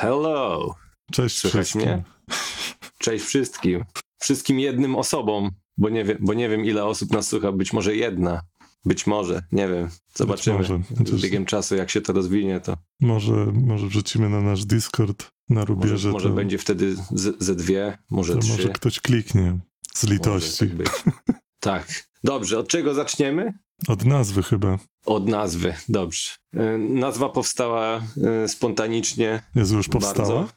Hello! Cześć Słychać wszystkim. mnie? Cześć wszystkim. Wszystkim jednym osobom, bo nie wiem, bo nie wiem ile osób nas słucha, być może jedna. Być może, nie wiem. Zobaczymy. może. Z biegiem czasu, jak się to rozwinie, to Może, może wrzucimy na nasz Discord na może, rubierze, może to, będzie wtedy z, ze dwie, może to trzy. może ktoś kliknie z Może litości. tak, tak. Dobrze, od czego zaczniemy? Od nazwy chyba. Od nazwy, dobrze. E, Nazwa powstała e, spontanicznie. Jezu, już powstała? Bardzo.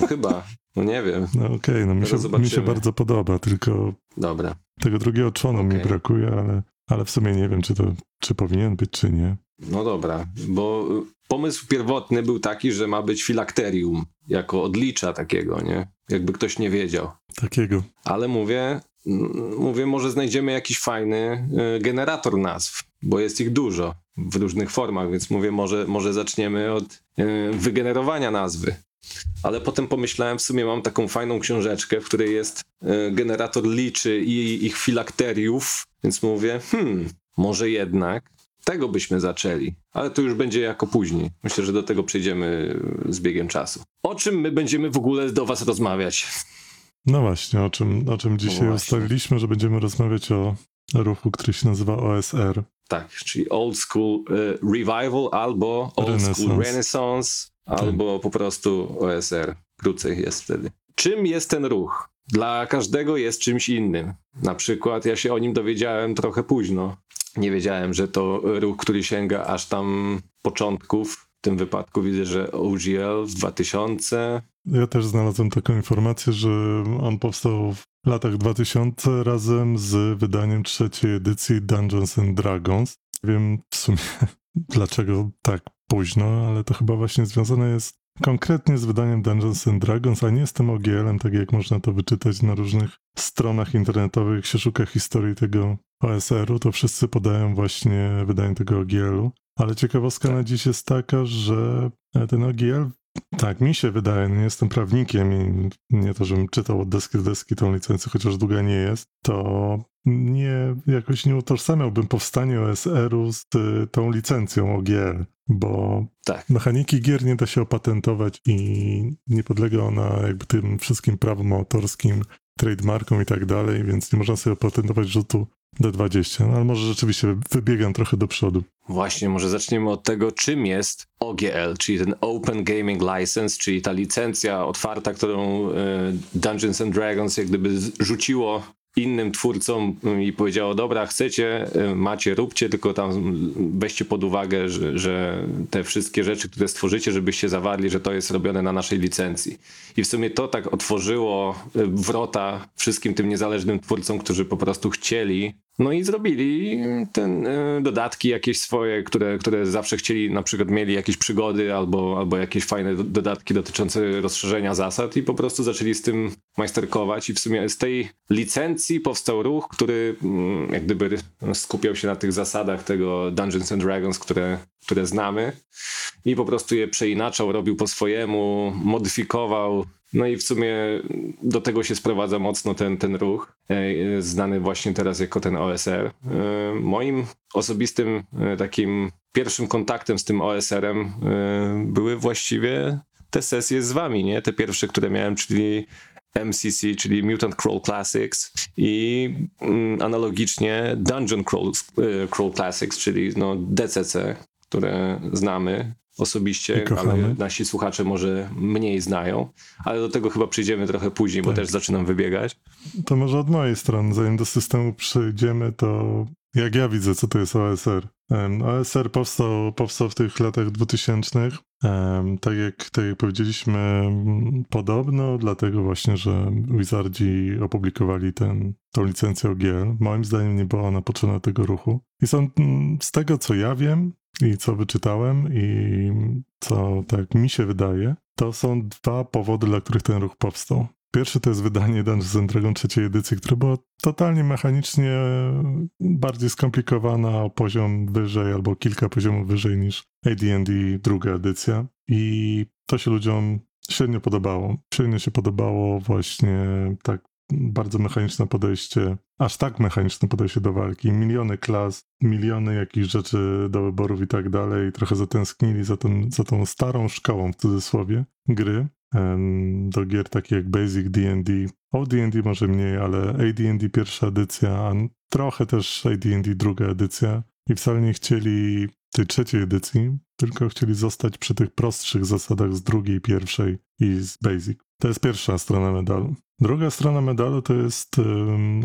No chyba, no nie wiem. No okej, no mi się, mi się bardzo podoba, tylko Dobra. tego drugiego członu mi Okej. brakuje, ale, ale w sumie nie wiem, czy to czy powinien być, czy nie. No dobra, bo y, pomysł pierwotny był taki, że ma być filakterium, jako odlicza takiego, nie? Jakby ktoś nie wiedział. Takiego. Ale mówię, mówię, może znajdziemy jakiś fajny y, generator nazw, bo jest ich dużo w różnych formach, więc mówię, może, może zaczniemy od y, wygenerowania nazwy. Ale potem pomyślałem, w sumie mam taką fajną książeczkę, w której jest y, generator liczy i ich filakteriów, więc mówię, hmm, może jednak tego byśmy zaczęli, ale to już będzie jako później. Myślę, że do tego przejdziemy z biegiem czasu. O czym my będziemy w ogóle do Was rozmawiać? No właśnie, o czym, o czym dzisiaj właśnie. ustaliliśmy, że będziemy rozmawiać o ruchu, który się nazywa OSR. Tak, czyli Old School y, Revival albo Old School Renaissance. Renaissance, Tak. albo po prostu OSR. Krócej jest wtedy. Czym jest ten ruch? Dla każdego jest czymś innym. Na przykład ja się o nim dowiedziałem trochę późno. Nie wiedziałem, że to ruch, który sięga aż tam początków. W tym wypadku widzę, że OGL w 2000. Ja też znalazłem taką informację, że on powstał w latach 2000 razem z wydaniem trzeciej edycji Dungeons and Dragons. Wiem w sumie dlaczego tak późno, ale to chyba właśnie związane jest konkretnie z wydaniem Dungeons and Dragons, a nie z tym OGL-em, tak jak można to wyczytać na różnych stronach internetowych, jak się szuka historii tego OSR-u, to wszyscy podają właśnie wydanie tego OGL-u. Ale ciekawostka Tak. na dziś jest taka, że ten OGL tak, mi się wydaje, nie jestem prawnikiem i nie to, żebym czytał od deski do deski tą licencję, chociaż długa nie jest, to nie, jakoś nie utożsamiałbym powstanie OSR-u z y, tą licencją OGL, bo Tak. mechaniki gier nie da się opatentować i nie podlega ona jakby tym wszystkim prawom autorskim, trademarkom i tak dalej, więc nie można sobie opatentować rzutu D20, no, ale może rzeczywiście wybiegam trochę do przodu. Właśnie, może zaczniemy od tego, czym jest OGL, czyli ten Open Gaming License, czyli ta licencja otwarta, którą e, Dungeons and Dragons jak gdyby rzuciło innym twórcom i powiedziało, dobra, chcecie, e, macie, róbcie, tylko tam weźcie pod uwagę, że, że te wszystkie rzeczy, które stworzycie, żebyście zawarli, że to jest robione na naszej licencji. I w sumie to tak otworzyło e, wrota wszystkim tym niezależnym twórcom, którzy po prostu chcieli no i zrobili ten, y, dodatki jakieś swoje, które, które zawsze chcieli, na przykład mieli jakieś przygody albo, albo jakieś fajne do- dodatki dotyczące rozszerzenia zasad i po prostu zaczęli z tym majsterkować i w sumie z tej licencji powstał ruch, który mm, jak gdyby skupiał się na tych zasadach tego Dungeons and Dragons, które, które znamy i po prostu je przeinaczał, robił po swojemu, modyfikował. No i w sumie do tego się sprowadza mocno ten, ten ruch, e, znany właśnie teraz jako ten OSR. E, Moim osobistym e, takim pierwszym kontaktem z tym OSR-em były właściwie te sesje z wami, nie? Te pierwsze, które miałem, czyli MCC, czyli Mutant Crawl Classics i mm, analogicznie Dungeon Crawl, e, Crawl Classics, czyli no DCC, które znamy osobiście, ale nasi słuchacze może mniej znają, ale do tego chyba przyjdziemy trochę później, bo Tak. też zaczynam wybiegać. To może od mojej strony, zanim do systemu przejdziemy, to jak ja widzę, co to jest OSR. OSR powstał, powstał w tych latach 2000. Tak jak, tak jak powiedzieliśmy, podobno, dlatego właśnie, że Wizardzi opublikowali ten, tą licencję OGL. Moim zdaniem nie była ona potrzebna tego ruchu. I są z tego, co ja wiem i co wyczytałem i co tak mi się wydaje, to są dwa powody, dla których ten ruch powstał. Pierwszy to jest wydanie Dungeons and Dragons trzeciej edycji, które było totalnie mechanicznie bardziej skomplikowana o poziom wyżej albo kilka poziomów wyżej niż AD&D druga edycja i to się ludziom średnio podobało. Średnio się podobało właśnie tak bardzo mechaniczne podejście, aż tak mechaniczne podejście do walki, miliony klas, miliony jakichś rzeczy do wyborów i tak dalej. Trochę zatęsknili za, ten, za tą starą szkołą w cudzysłowie gry. Do gier takich jak Basic D&D, o D&D może mniej, ale AD&D pierwsza edycja, a trochę też AD&D druga edycja i wcale nie chcieli tej trzeciej edycji, tylko chcieli zostać przy tych prostszych zasadach z drugiej, pierwszej i z Basic. To jest pierwsza strona medalu. Druga strona medalu to jest,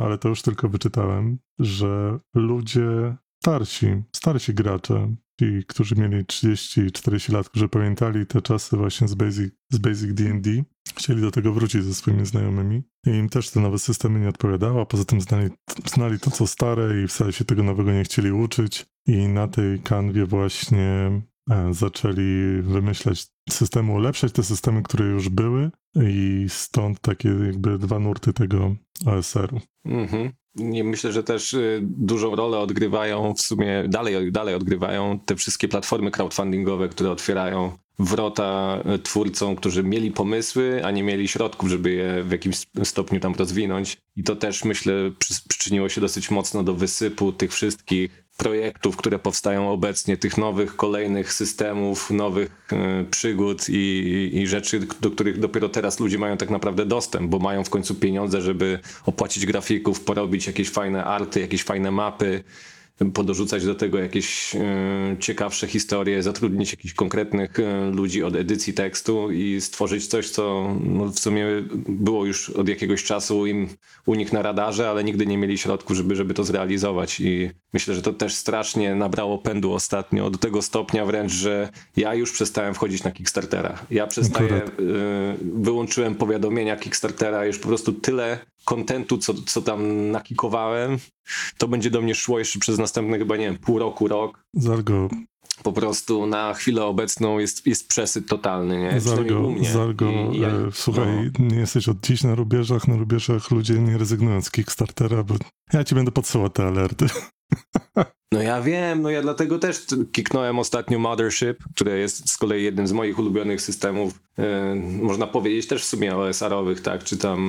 ale to już tylko wyczytałem, że ludzie starsi, starsi gracze, ci, którzy mieli 30-40 lat, którzy pamiętali te czasy właśnie z Basic, z Basic D&D, chcieli do tego wrócić ze swoimi znajomymi i im też te nowe systemy nie odpowiadały, a poza tym znali, znali to, co stare i wcale się tego nowego nie chcieli uczyć i na tej kanwie właśnie e, zaczęli wymyślać systemy, ulepszać te systemy, które już były i stąd takie jakby dwa nurty tego OSR-u. Mhm. Myślę, że też y, dużą rolę odgrywają w sumie, dalej, dalej odgrywają te wszystkie platformy crowdfundingowe, które otwierają wrota y, twórcom, którzy mieli pomysły, a nie mieli środków, żeby je w jakimś stopniu tam rozwinąć. I to też myślę przy- przyczyniło się dosyć mocno do wysypu tych wszystkich projektów, które powstają obecnie, tych nowych, kolejnych systemów, nowych y, przygód i, i rzeczy, do których dopiero teraz ludzie mają tak naprawdę dostęp, bo mają w końcu pieniądze, żeby opłacić grafików, porobić jakieś fajne arty, jakieś fajne mapy, podorzucać do tego jakieś y, ciekawsze historie, zatrudnić jakichś konkretnych y, ludzi od edycji tekstu i stworzyć coś, co no, w sumie było już od jakiegoś czasu im u nich na radarze, ale nigdy nie mieli środków, żeby, żeby to zrealizować i myślę, że to też strasznie nabrało pędu ostatnio, do tego stopnia wręcz, że ja już przestałem wchodzić na Kickstartera. Ja przestaję, Akurat. y, wyłączyłem powiadomienia Kickstartera, już po prostu tyle kontentu, co, co tam nakikowałem, to będzie do mnie szło jeszcze przez następne chyba, nie wiem, pół roku, rok. Zargo, Po prostu na chwilę obecną jest, jest przesyt totalny, nie? U Zargo, mnie. Zargo, I ja- e, słuchaj, nie jesteś od dziś na rubieżach, na rubieżach ludzie nie rezygnują z Kickstartera, bo ja ci będę podsyłał te alerty. No ja wiem, no ja dlatego też kiknąłem ostatnio Mothership, które jest z kolei jednym z moich ulubionych systemów, e, można powiedzieć też w sumie OSR-owych, tak, czy tam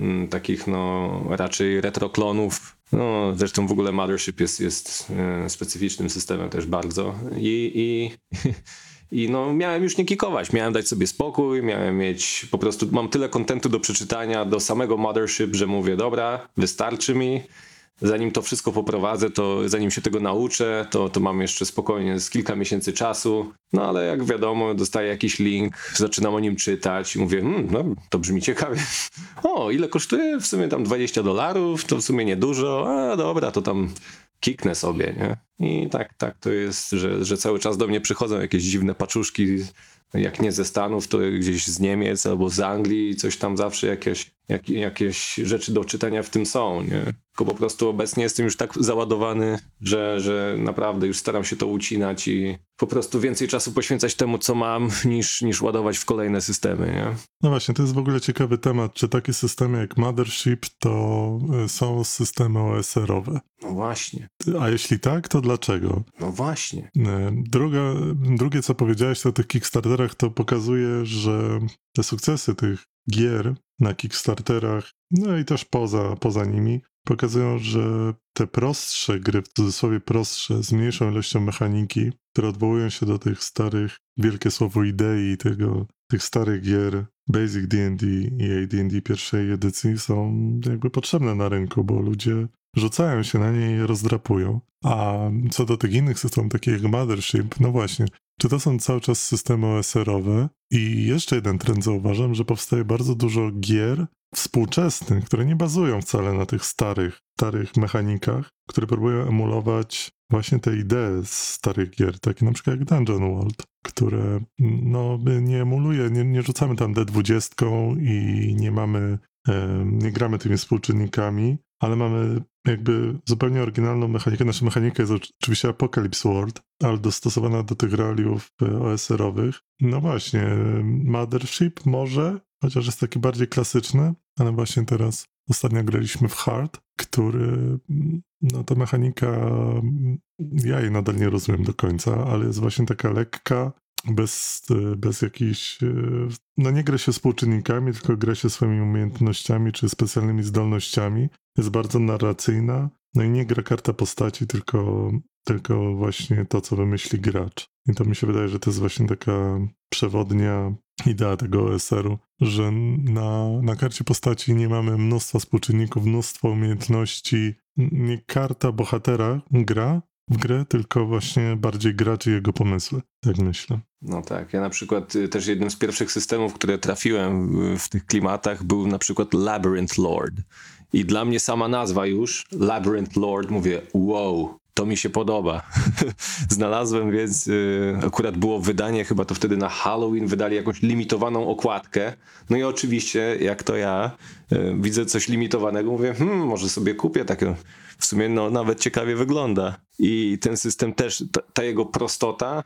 mm, takich no raczej retroklonów. No zresztą w ogóle Mothership jest, jest e, specyficznym systemem też bardzo i, i I no, miałem już nie kikować, miałem dać sobie spokój, miałem mieć po prostu, mam tyle kontentu do przeczytania do samego Mothership, że mówię, dobra, wystarczy mi. Zanim to wszystko poprowadzę, to zanim się tego nauczę, to, to mam jeszcze spokojnie z kilka miesięcy czasu. No ale jak wiadomo, dostaję jakiś link, zaczynam o nim czytać i mówię, hmm, no to brzmi ciekawie. O, ile kosztuje? W sumie tam 20 dolarów, to w sumie niedużo. A dobra, to tam kiknę sobie, nie? I tak, tak to jest, że, że cały czas do mnie przychodzą jakieś dziwne paczuszki, jak nie ze Stanów, to gdzieś z Niemiec albo z Anglii, coś tam zawsze jakieś, jak, jakieś rzeczy do czytania w tym są, nie? Tylko po prostu obecnie jestem już tak załadowany, że, że naprawdę już staram się to ucinać i po prostu więcej czasu poświęcać temu, co mam, niż, niż ładować w kolejne systemy, nie? No właśnie, to jest w ogóle ciekawy temat, czy takie systemy jak Mothership to e, są systemy OSR-owe. No właśnie, A jeśli tak, to dlaczego? no właśnie. E, Druga, drugie, co powiedziałeś o tych Kickstarterach, to pokazuje, że te sukcesy tych gier na Kickstarterach, no i też poza, poza nimi, pokazują, że te prostsze gry, w cudzysłowie prostsze, z mniejszą ilością mechaniki, które odwołują się do tych starych, wielkie słowo idei, tego, tych starych gier Basic D&D i AD&D pierwszej edycji są jakby potrzebne na rynku, bo ludzie rzucają się na nie i je rozdrapują. A co do tych innych systemów, takich jak Mothership, no właśnie, czy to są cały czas systemy OSR-owe? I jeszcze jeden trend zauważam, że powstaje bardzo dużo gier współczesnych, które nie bazują wcale na tych starych, starych mechanikach, które próbują emulować właśnie te idee z starych gier, takie na przykład jak Dungeon World, które no nie emuluje, nie, nie rzucamy tam D20 i nie mamy, nie gramy tymi współczynnikami, ale mamy jakby zupełnie oryginalną mechanikę. Nasza mechanika jest oczywiście Apocalypse World, ale dostosowana do tych realiów e, OSR-owych. No właśnie, Mothership może, chociaż jest taki bardziej klasyczny, ale właśnie teraz ostatnio graliśmy w Hard, który, no ta mechanika, mm, ja jej nadal nie rozumiem do końca, ale jest właśnie taka lekka, bez, e, bez jakichś, e, no nie gra się współczynnikami, tylko gra się swoimi umiejętnościami czy specjalnymi zdolnościami. Jest bardzo narracyjna, no i nie gra karta postaci, tylko, tylko właśnie to, co wymyśli gracz. I to mi się wydaje, że to jest właśnie taka przewodnia idea tego OSR-u, że na, na karcie postaci nie mamy mnóstwa współczynników, mnóstwo umiejętności. Nie karta bohatera gra w grę, tylko właśnie bardziej gracz i jego pomysły. Tak myślę. No tak, ja na przykład y, też jednym z pierwszych systemów, które trafiłem w tych klimatach był na przykład Labyrinth Lord. I dla mnie sama nazwa już, Labyrinth Lord, mówię, wow, to mi się podoba. Znalazłem więc, y, akurat było wydanie, chyba to wtedy na Halloween wydali jakąś limitowaną okładkę. No i oczywiście, jak to ja, y, widzę coś limitowanego, mówię, hmm, może sobie kupię takie. W sumie no, nawet ciekawie wygląda. I ten system też, ta, ta jego prostota,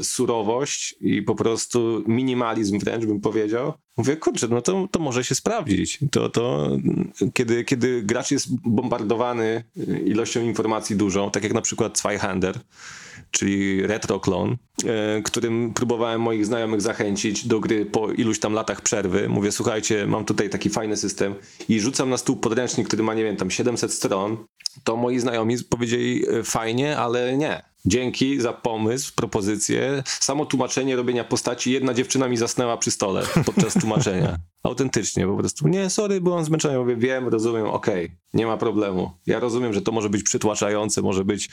y, surowość i po prostu minimalizm wręcz bym powiedział. Mówię, kurczę, no to, to może się sprawdzić. To, to kiedy, kiedy gracz jest bombardowany ilością informacji dużą, tak jak na przykład Zweihander, czyli retroklon, e, którym próbowałem moich znajomych zachęcić do gry po iluś tam latach przerwy. Mówię, słuchajcie, mam tutaj taki fajny system i rzucam na stół podręcznik, który ma, nie wiem, tam 700 stron, to moi znajomi powiedzieli e, fajnie, ale nie. Dzięki za pomysł, propozycję. Samo tłumaczenie robienia postaci. Jedna dziewczyna mi zasnęła przy stole podczas tłumaczenia. Autentycznie, po prostu. Nie, sorry, byłam zmęczony. Ja mówię, wiem, rozumiem, okej, nie ma problemu. Ja rozumiem, że to może być przytłaczające, może być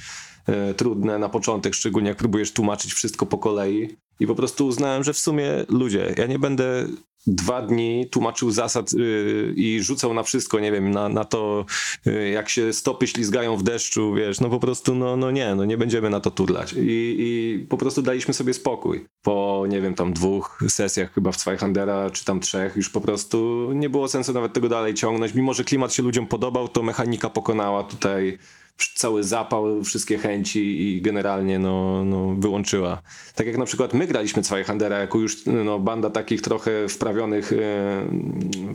e, trudne na początek, szczególnie jak próbujesz tłumaczyć wszystko po kolei. I po prostu uznałem, że w sumie ludzie, ja nie będę dwa dni tłumaczył zasad yy, i rzucał na wszystko, nie wiem, na, na to, yy, jak się stopy ślizgają w deszczu, wiesz, no po prostu, no, no nie, no nie będziemy na to turlać. I, I po prostu daliśmy sobie spokój. Po, nie wiem, tam dwóch sesjach chyba w Zweihandera, czy tam trzech, już po prostu nie było sensu nawet tego dalej ciągnąć. Mimo, że klimat się ludziom podobał, to mechanika pokonała tutaj cały zapał, wszystkie chęci i generalnie no, no, wyłączyła. Tak jak na przykład my graliśmy Zweihandera jako już no, banda takich trochę wprawionych e,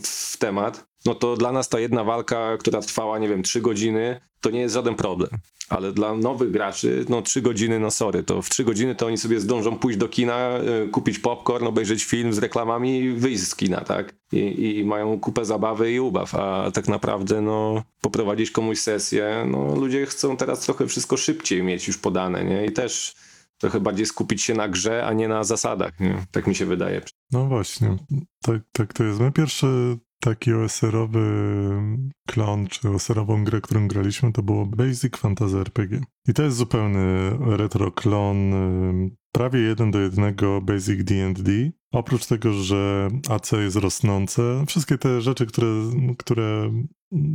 w temat, no to dla nas ta jedna walka, która trwała, nie wiem, trzy godziny, to nie jest żaden problem. Ale dla nowych graczy, no trzy godziny, no sorry, to w trzy godziny to oni sobie zdążą pójść do kina, e, kupić popcorn, obejrzeć film z reklamami i wyjść z kina, tak? I, I mają kupę zabawy i ubaw, a tak naprawdę, no, poprowadzić komuś sesję, no ludzie chcą teraz trochę wszystko szybciej mieć już podane, nie? I też trochę bardziej skupić się na grze, a nie na zasadach, nie? Tak mi się wydaje. No właśnie, tak, tak to jest. My pierwszy taki OSR-owy klon, czy OSR-ową grę, którą graliśmy, to było Basic Fantasy RPG. I to jest zupełny retro klon, prawie jeden do jednego Basic D&D. Oprócz tego, że AC jest rosnące, wszystkie te rzeczy, które, które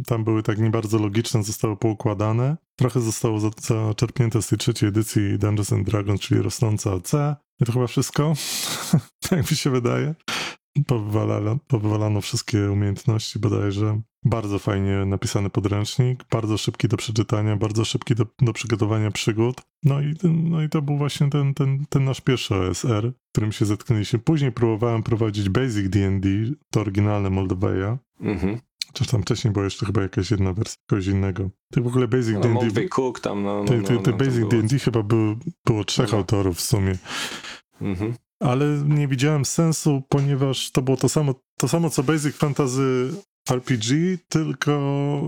tam były tak nie bardzo logiczne, zostały poukładane. Trochę zostało zaczerpnięte z tej trzeciej edycji Dungeons and Dragons, czyli rosnące AC. I to chyba wszystko, tak mi się wydaje. Powywalano, powywalano wszystkie umiejętności bodajże. Bardzo fajnie napisany podręcznik, bardzo szybki do przeczytania, bardzo szybki do, do przygotowania przygód. No i, no i to był właśnie ten, ten, ten nasz pierwszy OSR, którym się zetknęliśmy. Później próbowałem prowadzić Basic D&D, to oryginalne Moldoweja. Mhm. Czy tam wcześniej była jeszcze chyba jakaś jedna wersja kogoś innego. Ty w ogóle Basic D&D... No, Cook tam, no, no, ty, ty, ty no, Basic D&D chyba był, było trzech no. autorów w sumie. Mhm ale nie widziałem sensu, ponieważ to było to samo, to samo co Basic Fantasy RPG, tylko,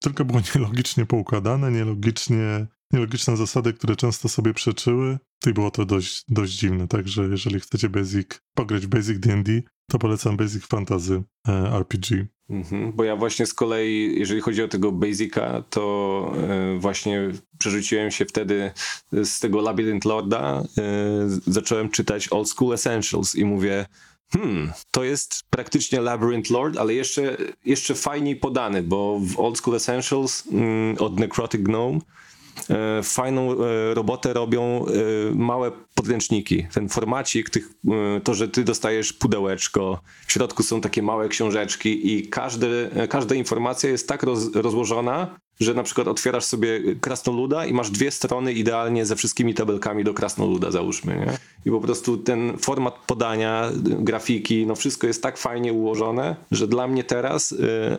tylko było nielogicznie poukładane, nielogicznie, nielogiczne zasady, które często sobie przeczyły. I było to dość, dość dziwne, także jeżeli chcecie Basic, pograć Basic D&D, to polecam Basic Fantasy e, RPG. Mhm, bo ja właśnie z kolei, jeżeli chodzi o tego Basica, to e, właśnie przerzuciłem się wtedy z tego Labyrinth Lorda, e, zacząłem czytać Old School Essentials i mówię, hmm, to jest praktycznie Labyrinth Lord, ale jeszcze, jeszcze fajniej podany, bo w Old School Essentials mm, od Necrotic Gnome fajną e, robotę robią e, małe podręczniki. Ten formacik, tych, to, że ty dostajesz pudełeczko, w środku są takie małe książeczki i każde, każda informacja jest tak roz, rozłożona, że na przykład otwierasz sobie krasnoluda i masz dwie strony idealnie ze wszystkimi tabelkami do krasnoluda, załóżmy, nie? I po prostu ten format podania, grafiki, no wszystko jest tak fajnie ułożone, że dla mnie teraz y,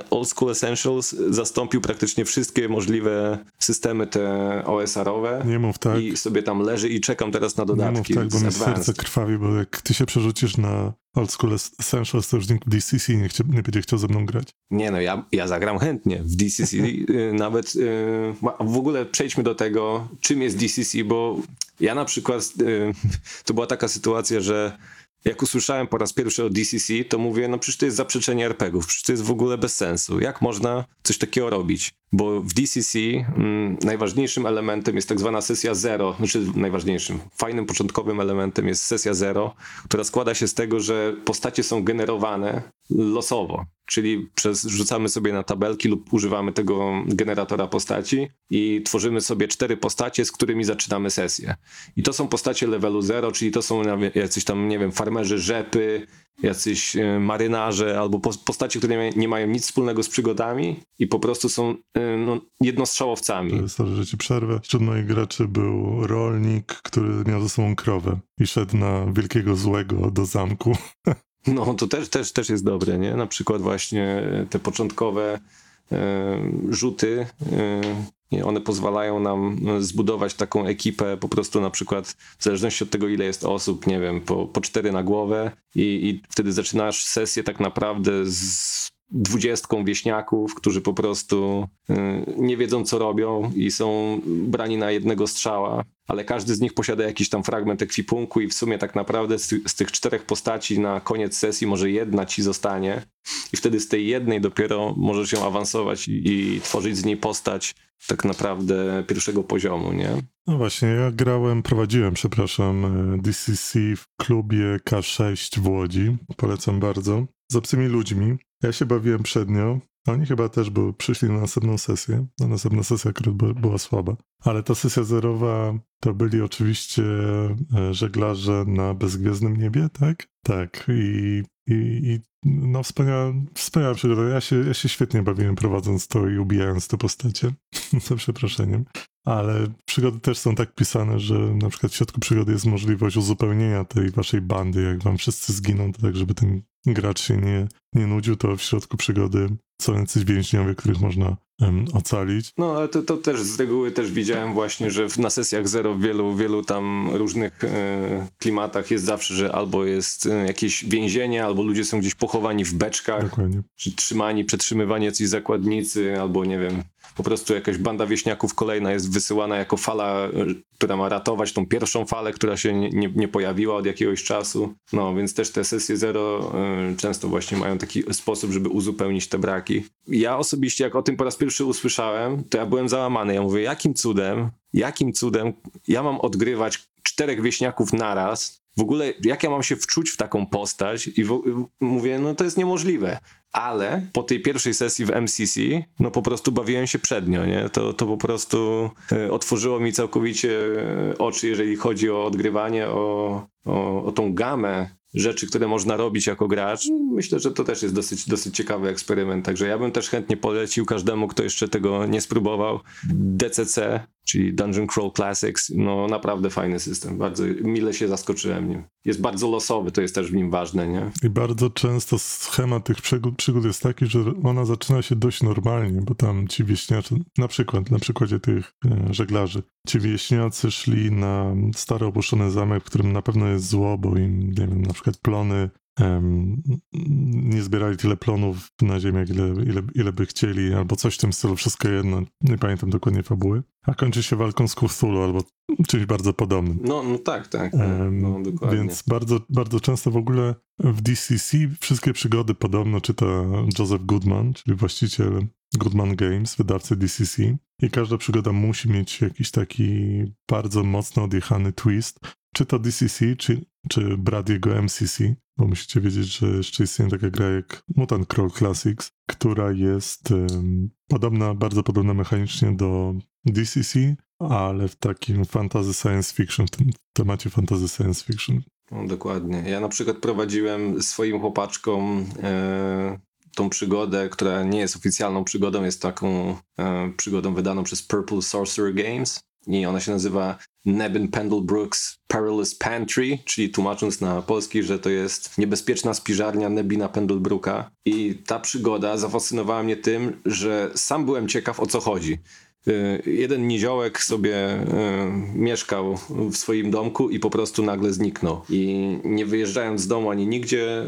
Old School Essentials zastąpił praktycznie wszystkie możliwe systemy te OSR-owe. Nie mów tak. I sobie tam leży i czekam teraz na Nie mów dodatki tak, bo mi serce krwawi, bo jak ty się przerzucisz na Old School Essentials, to już nikt w DCC nie, chcie, nie będzie chciał ze mną grać. Nie no, ja, ja zagram chętnie w DCC. y, Nawet y, ma- w ogóle przejdźmy do tego, czym jest DCC, bo ja na przykład, y, to była taka sytuacja, że jak usłyszałem po raz pierwszy o DCC, to mówię, no przecież to jest zaprzeczenie RPGów, przecież to jest w ogóle bez sensu. Jak można coś takiego robić? Bo w DCC mm, najważniejszym elementem jest tak zwana sesja zero, znaczy najważniejszym, fajnym początkowym elementem jest sesja zero, która składa się z tego, że postacie są generowane losowo, czyli przez, rzucamy sobie na tabelki lub używamy tego generatora postaci i tworzymy sobie cztery postacie, z którymi zaczynamy sesję. I to są postacie levelu zero, czyli to są jacyś tam, nie wiem, farmerzy rzepy, jacyś e, marynarze albo pos- postacie, które nie, mają nic wspólnego z przygodami i po prostu są e, no, jednostrzałowcami. To, że ci przerwę. Wśród moich graczy był rolnik, który miał ze sobą krowę i szedł na wielkiego złego do zamku. No, to też, też, też jest dobre, nie? Na przykład właśnie te początkowe e, rzuty, one pozwalają nam zbudować taką ekipę po prostu na przykład w zależności od tego, ile jest osób, nie wiem, po, po cztery na głowę i, i wtedy zaczynasz sesję tak naprawdę z dwudziestką wieśniaków, którzy po prostu y, nie wiedzą, co robią i są brani na jednego strzała, ale każdy z nich posiada jakiś tam fragment ekwipunku i w sumie tak naprawdę z, z tych czterech postaci na koniec sesji może jedna ci zostanie i wtedy z tej jednej dopiero możesz ją awansować i, i tworzyć z niej postać tak naprawdę pierwszego poziomu, nie? No właśnie, ja grałem, prowadziłem, przepraszam, e, DCC w klubie K6 w Łodzi. Polecam bardzo. Z obcymi ludźmi. Ja się bawiłem przednio. Oni chyba też był, przyszli na następną sesję. No, następna sesja akurat była, była słaba. Ale ta sesja zerowa to byli oczywiście e, żeglarze na bezgwiezdnym niebie, tak? Tak. I, i, i no wspaniała, wspaniała przygoda. Ja się, ja się świetnie bawiłem prowadząc to i ubijając te postacie. Za przeproszeniem. Ale przygody też są tak pisane, że na przykład w środku przygody jest możliwość uzupełnienia tej waszej bandy. Jak wam wszyscy zginą, to tak, żeby ten gracz się nie, nie nudził, to w środku przygody są jacyś więźniowie, których można em, ocalić. No, ale to, to też z reguły też widziałem właśnie, że w, na sesjach zero w wielu, wielu tam różnych e, klimatach jest zawsze, że albo jest e, jakieś więzienie, albo ludzie są gdzieś pochowani w beczkach, Dokładnie. czy trzymani, przetrzymywani jacyś zakładnicy, albo nie wiem, po prostu jakaś banda wieśniaków kolejna jest wysyłana jako fala, e, która ma ratować tą pierwszą falę, która się nie, nie, pojawiła od jakiegoś czasu. No, więc też te sesje zero e, często właśnie mają taki sposób, żeby uzupełnić te braki. Ja osobiście, jak o tym po raz pierwszy usłyszałem, to ja byłem załamany. Ja mówię, jakim cudem, jakim cudem ja mam odgrywać czterech wieśniaków naraz, w ogóle jak ja mam się wczuć w taką postać i w, mówię, no to jest niemożliwe. Ale po tej pierwszej sesji w MCC, no po prostu bawiłem się przednio, nie? To, to po prostu e, otworzyło mi całkowicie e, oczy, jeżeli chodzi o odgrywanie, o, o, o tą gamę rzeczy, które można robić jako gracz. Myślę, że to też jest dosyć, dosyć ciekawy eksperyment, także ja bym też chętnie polecił każdemu, kto jeszcze tego nie spróbował. DCC, czyli Dungeon Crawl Classics, no naprawdę fajny system, bardzo mile się zaskoczyłem nim. Jest bardzo losowy, to jest też w nim ważne, nie? I bardzo często schemat tych przygód, przygód jest taki, że ona zaczyna się dość normalnie, bo tam ci wieśniacy, na przykład, na przykładzie tych e, żeglarzy, ci wieśniacy szli na stary opuszczony zamek, w którym na pewno jest zło, bo im, nie wiem, na przykład plony em, nie zbierali tyle plonów na ziemię, ile, ile, ile by chcieli, albo coś w tym stylu, wszystko jedno, nie pamiętam dokładnie fabuły, a kończy się walką z Cthulhu, albo czymś bardzo podobnym. No, no tak, tak, Em, no dokładnie. Więc bardzo, bardzo często w ogóle w DCC wszystkie przygody podobno czyta Joseph Goodman, czyli właściciel Goodman Games, wydawcy DCC. I każda przygoda musi mieć jakiś taki bardzo mocno odjechany twist. Czy to DCC, czy, czy brat jego MCC, bo musicie wiedzieć, że jeszcze istnieje taka gra jak Mutant Crawl Classics, która jest podobna, bardzo podobna mechanicznie do DCC, ale w takim fantasy science fiction, w tym temacie fantasy science fiction. No, dokładnie. Ja na przykład prowadziłem swoim chłopaczkom e, tą przygodę, która nie jest oficjalną przygodą, jest taką e, przygodą wydaną przez Purple Sorcerer Games i ona się nazywa Nebin Pendlebrooks Perilous Pantry, czyli tłumacząc na polski, że to jest niebezpieczna spiżarnia Nebina Pendlebrooka. I ta przygoda zafascynowała mnie tym, że sam byłem ciekaw o co chodzi. Y, Jeden niziołek sobie y, mieszkał w swoim domku i po prostu nagle zniknął. I nie wyjeżdżając z domu ani nigdzie,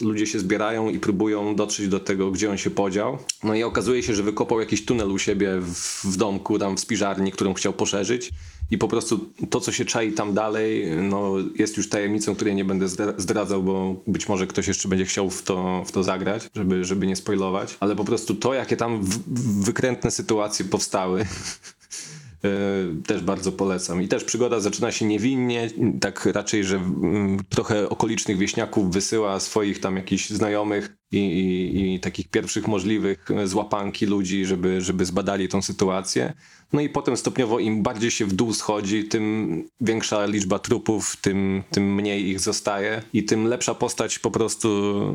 y, ludzie się zbierają i próbują dotrzeć do tego, gdzie on się podział. No i okazuje się, że wykopał jakiś tunel u siebie w, w domku, tam w spiżarni, którą chciał poszerzyć. I po prostu to, co się czai tam dalej, no, jest już tajemnicą, której nie będę zdra- zdradzał, bo być może ktoś jeszcze będzie chciał w to, w to zagrać, żeby, żeby nie spoilować. Ale po prostu to, jakie tam w- wykrętne sytuacje powstały, e, też bardzo polecam. I też przygoda zaczyna się niewinnie, tak raczej, że mm, trochę okolicznych wieśniaków wysyła swoich tam jakichś znajomych i, i, i takich pierwszych możliwych e, złapanki ludzi, żeby, żeby zbadali tą sytuację. No i potem stopniowo im bardziej się w dół schodzi, tym większa liczba trupów, tym, tym mniej ich zostaje i tym lepsza postać po prostu,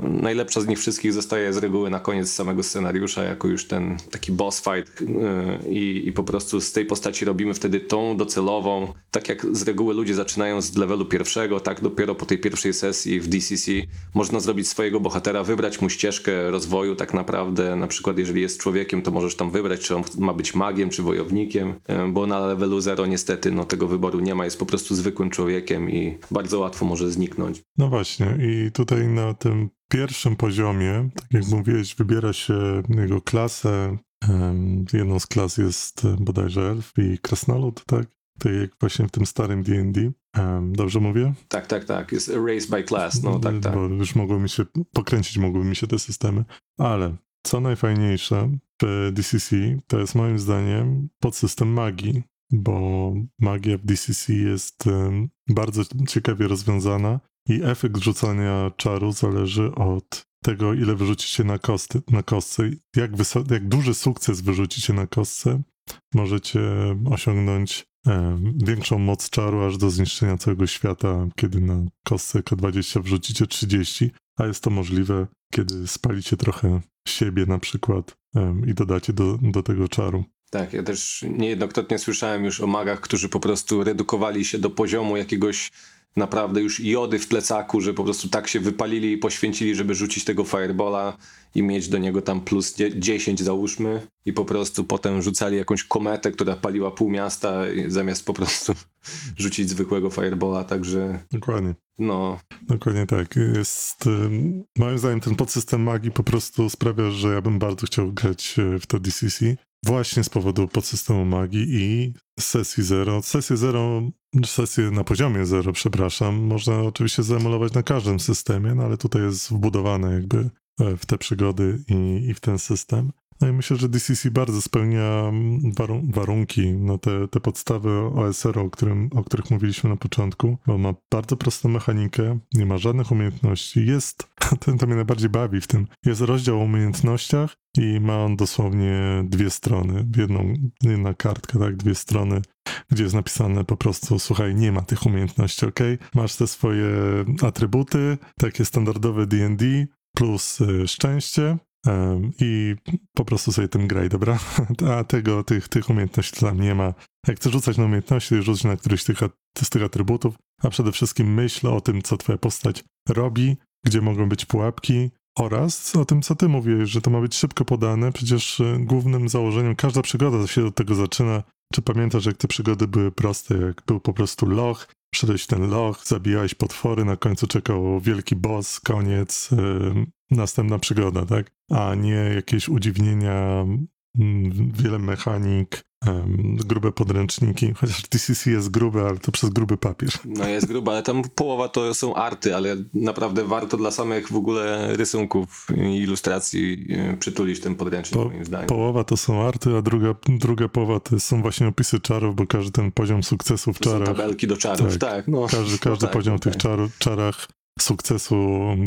najlepsza z nich wszystkich zostaje z reguły na koniec samego scenariusza, jako już ten taki boss fight yy, i, i po prostu z tej postaci robimy wtedy tą docelową, tak jak z reguły ludzie zaczynają z levelu pierwszego, tak dopiero po tej pierwszej sesji w DCC można zrobić swojego bohatera, wybrać mu ścieżkę rozwoju tak naprawdę, na przykład jeżeli jest człowiekiem, to możesz tam wybrać, czy on ma być magiem, czy wojownikiem, e, bo na levelu 0 niestety no, tego wyboru nie ma, jest po prostu zwykłym człowiekiem i bardzo łatwo może zniknąć. No właśnie, i tutaj na tym pierwszym poziomie, tak jak mówiłeś, wybiera się jego klasę. Jedną z klas jest e, bodajże elf i krasnolud, tak? Tak jak właśnie w tym starym D&D. Dobrze mówię? Tak, tak, tak, jest race by class, no tak, tak. Bo już mogły mi się pokręcić, mogły mi się te systemy. Ale co najfajniejsze w DCC, to jest moim zdaniem podsystem magii, bo magia w DCC jest bardzo ciekawie rozwiązana i efekt rzucania czaru zależy od tego, ile wyrzucicie na, kosty, na kostce. Jak, jak duży sukces wyrzucicie na kostce, możecie osiągnąć większą moc czaru aż do zniszczenia całego świata, kiedy na kostce K20 wrzucicie 30, a jest to możliwe, kiedy spalicie trochę siebie na przykład i dodacie do, do tego czaru. Tak, ja też niejednokrotnie słyszałem już o magach, którzy po prostu redukowali się do poziomu jakiegoś naprawdę już jody w plecaku, że po prostu tak się wypalili i poświęcili, żeby rzucić tego firebola i mieć do niego tam plus dzie- 10 załóżmy. I po prostu potem rzucali jakąś kometę, która paliła pół miasta zamiast po prostu rzucić zwykłego firebola, także Dokładnie. no Dokładnie tak. Jest, moim zdaniem ten podsystem magii po prostu sprawia, że ja bym bardzo chciał grać e, w to DCC. Właśnie z powodu podsystemu magii i sesji zero. Sesję zero, sesję na poziomie zero, przepraszam, można oczywiście zaemulować na każdym systemie, no ale tutaj jest wbudowane jakby e, w te przygody i, i w ten system. No i myślę, że DCC bardzo spełnia mm, warun- warunki, no te, te podstawy OSR, o, którym, o których mówiliśmy na początku, bo ma bardzo prostą mechanikę, nie ma żadnych umiejętności. Jest, ten to mnie najbardziej bawi w tym, jest rozdział o umiejętnościach i ma on dosłownie dwie strony, jedną, jedna kartka, tak, dwie strony, gdzie jest napisane po prostu, słuchaj, nie ma tych umiejętności, ok? Masz te swoje atrybuty, takie standardowe D&D, plus y, szczęście, I po prostu sobie tym graj, dobra? A tego, tych, tych umiejętności tam nie ma. Jak chcesz rzucać na umiejętności, rzuć na któryś tych, z tych atrybutów, a przede wszystkim myśl o tym, co twoja postać robi, gdzie mogą być pułapki oraz o tym, co ty mówiłeś, że to ma być szybko podane. Przecież y, głównym założeniem, każda przygoda się od tego zaczyna. Czy pamiętasz, jak te przygody były proste, jak był po prostu loch, Szedłeś ten loch, zabijałeś potwory, na końcu czekał wielki boss, koniec, następna przygoda, tak? A nie jakieś udziwnienia, mm, wiele mechanik, grube podręczniki, chociaż DCC jest grube, ale to przez gruby papier. No jest gruba, ale tam połowa to są arty, ale naprawdę warto dla samych w ogóle rysunków i ilustracji e, przytulić ten podręcznik Po- moim zdaniem. Połowa to są arty, a druga, druga połowa to są właśnie opisy czarów, bo każdy ten poziom sukcesu w To są czarach, tabelki do czarów, Tak. tak. no. każdy, każdy tak, poziom no w tych tak. czaru, czarach sukcesu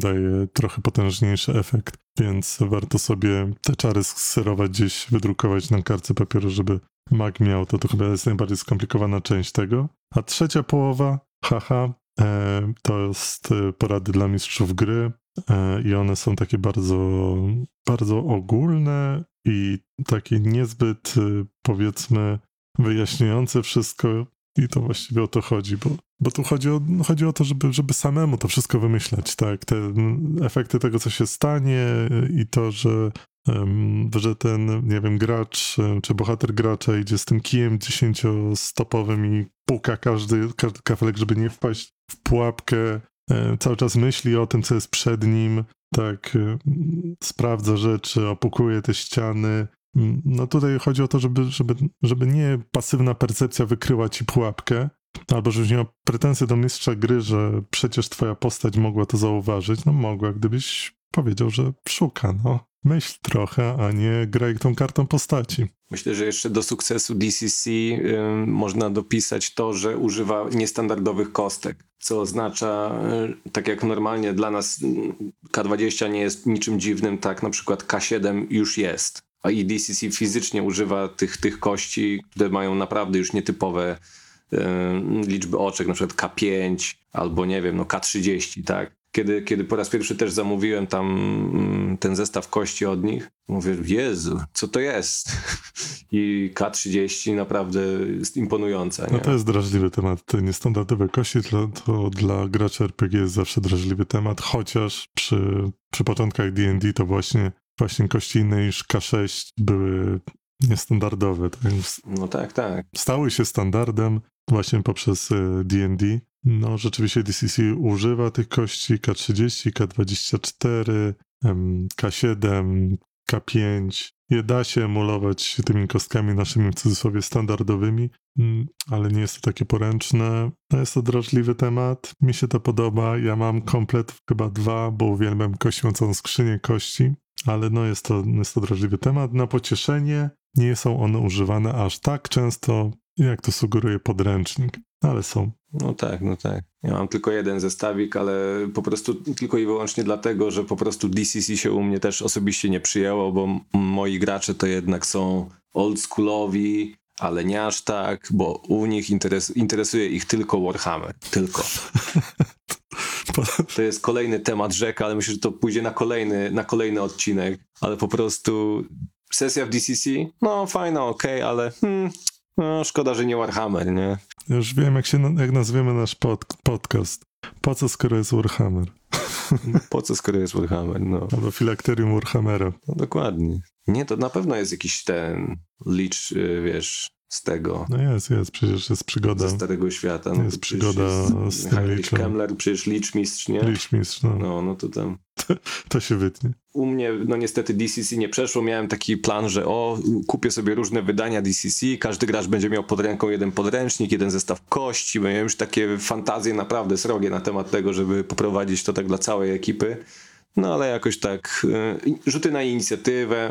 daje trochę potężniejszy efekt, więc warto sobie te czary skserować gdzieś, wydrukować na kartce papieru, żeby mag miał to. To chyba jest najbardziej skomplikowana część tego. A trzecia połowa, haha, E, to jest e, porady dla mistrzów gry e, i one są takie bardzo, bardzo ogólne i takie niezbyt, powiedzmy, wyjaśniające wszystko. I to właściwie o to chodzi, bo, bo tu chodzi o, chodzi o to, żeby, żeby samemu to wszystko wymyślać, tak? Te efekty tego, co się stanie i to, że em, że ten, nie wiem, gracz czy bohater gracza idzie z tym kijem dziesięciostopowym i puka każdy, każdy kafelek, żeby nie wpaść w pułapkę. E, Cały czas myśli o tym, co jest przed nim, tak, e, sprawdza rzeczy, opukuje te ściany. Mm, No tutaj chodzi o to, żeby, żeby, żeby nie pasywna percepcja wykryła ci pułapkę, albo żebyś miał pretensje do mistrza gry, że przecież twoja postać mogła to zauważyć. No mogła, gdybyś powiedział, że szuka, no. Myśl trochę, a nie graj tą kartą postaci. Myślę, że jeszcze do sukcesu DCC ym, można dopisać to, że używa niestandardowych kostek, co oznacza, y, tak jak normalnie dla nas y, K20 nie jest niczym dziwnym, tak na przykład K7 już jest. A i DCC fizycznie używa tych, tych kości, które mają naprawdę już nietypowe liczby oczek, na przykład K5 albo nie wiem, no K30, tak? Kiedy, kiedy po raz pierwszy też zamówiłem tam mm, ten zestaw kości od nich, mówię, Jezu, co to jest? I K30 naprawdę jest imponująca. Nie? No to jest drażliwy temat. Te niestandardowe kości to, to dla graczy RPG jest zawsze drażliwy temat, chociaż przy, przy początkach D&D to właśnie, właśnie kości inne niż K6 były niestandardowe. Tak? No tak, tak. Stały się standardem właśnie poprzez D&D. No rzeczywiście DCC używa tych kości K30, K24, em, K7, K5. Je da się emulować tymi kostkami naszymi w cudzysłowie standardowymi, mm, ale nie jest to takie poręczne. No jest to drażliwy temat. Mi się to podoba. Ja mam komplet chyba dwa, bo uwielbiam kościącą skrzynię kości, ale no jest to, jest to drażliwy temat. Na pocieszenie nie są one używane aż tak często, jak to sugeruje podręcznik, ale są. No tak, no tak. Ja mam tylko jeden zestawik, ale po prostu tylko i wyłącznie dlatego, że po prostu DCC się u mnie też osobiście nie przyjęło, bo moi gracze to jednak są oldschoolowi, ale nie aż tak, bo u nich interes, interesuje ich tylko Warhammer. Tylko. To jest kolejny temat rzeka, ale myślę, że to pójdzie na kolejny, na kolejny odcinek. Ale po prostu sesja w DCC, no fajna, okej, ale hmm, no, szkoda, że nie Warhammer, nie? Już wiem, jak, się, jak nazwiemy nasz pod, podcast. Po co, skoro jest Warhammer? Po co skoro jest Warhammer? No, Albo filakterium Warhammera. no dokładnie. Nie, to na pewno jest jakiś ten licz, y, wiesz, z tego, No jest, jest, przecież jest przygoda. ze Starego Świata. No, Jest to przygoda jest z tym Heinrich. Kemmler, przecież licz mistrz, nie? Liczmistrz, no. No, no to tam. To się wytnie. U mnie, no niestety DCC nie przeszło. Miałem taki plan, że o, kupię sobie różne wydania DCC, każdy gracz będzie miał pod ręką jeden podręcznik, jeden zestaw kości. Miałem już takie fantazje naprawdę srogie na temat tego, żeby poprowadzić to tak dla całej ekipy. No ale jakoś tak, y, rzuty na inicjatywę,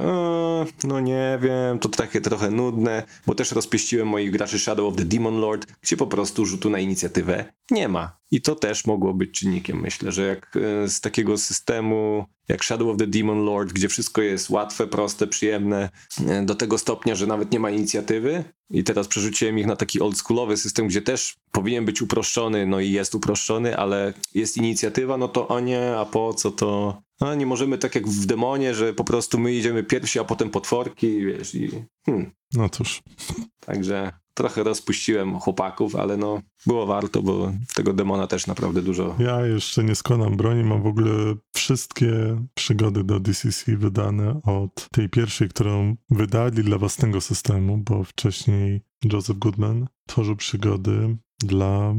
no nie wiem, to takie trochę nudne, bo też rozpieściłem moich graczy Shadow of the Demon Lord, gdzie po prostu rzutu na inicjatywę nie ma. I to też mogło być czynnikiem, myślę, że jak y, z takiego systemu jak Shadow of the Demon Lord, gdzie wszystko jest łatwe, proste, przyjemne, y, do tego stopnia, że nawet nie ma inicjatywy i teraz przerzuciłem ich na taki oldschoolowy system, gdzie też powinien być uproszczony, no i jest uproszczony, ale jest inicjatywa, no to o nie, a po co to? No nie możemy tak jak w demonie, że po prostu my idziemy pierwsi, a potem potworki, wiesz, i hmm. No cóż. Także trochę rozpuściłem chłopaków, ale no było warto, bo tego demona też naprawdę dużo. Ja jeszcze nie składam broni, mam w ogóle wszystkie przygody do DCC wydane od tej pierwszej, którą wydali dla własnego systemu, bo wcześniej Joseph Goodman tworzył przygody dla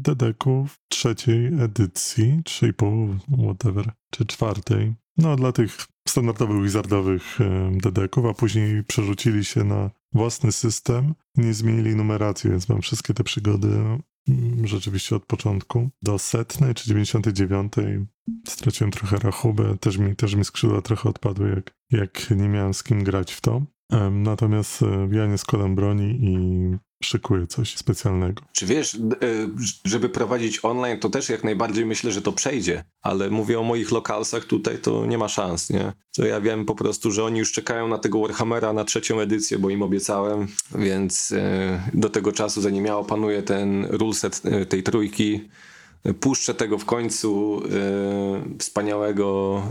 dedeków trzeciej edycji, 3,5, whatever, czy czwartej. No, dla tych standardowych wizardowych dedeków, a później przerzucili się na własny system, nie zmienili numeracji, więc mam wszystkie te przygody mm, rzeczywiście od początku. Do setnej czy 99 straciłem trochę rachubę, też mi, też mi skrzydła trochę odpadły, jak, jak nie miałem z kim grać w to. Natomiast e, ja nie składam broni i szykuję coś specjalnego. Czy wiesz, y, żeby prowadzić online, to też jak najbardziej myślę, że to przejdzie, ale mówię o moich lokalsach tutaj, to nie ma szans, nie? To ja wiem po prostu, że oni już czekają na tego Warhammera na trzecią edycję, bo im obiecałem, więc y, do tego czasu, zanim ja opanuję ten ruleset y, tej trójki, puszczę tego w końcu wspaniałego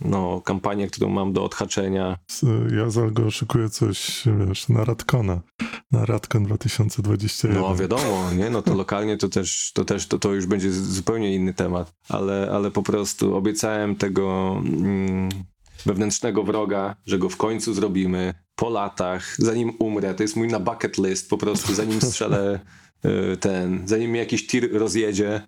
no, kampanię, którą mam do odhaczenia. Ja z Algo szykuję coś, wiesz, na Radkona. Na Radkon 2021. No wiadomo, nie? No to lokalnie to też, to też to, to już będzie zupełnie inny temat, ale, ale po prostu obiecałem tego mm, wewnętrznego wroga, że go w końcu zrobimy po latach, zanim umrę. To jest mój na bucket list, po prostu zanim strzelę ten, zanim mnie jakiś tir rozjedzie,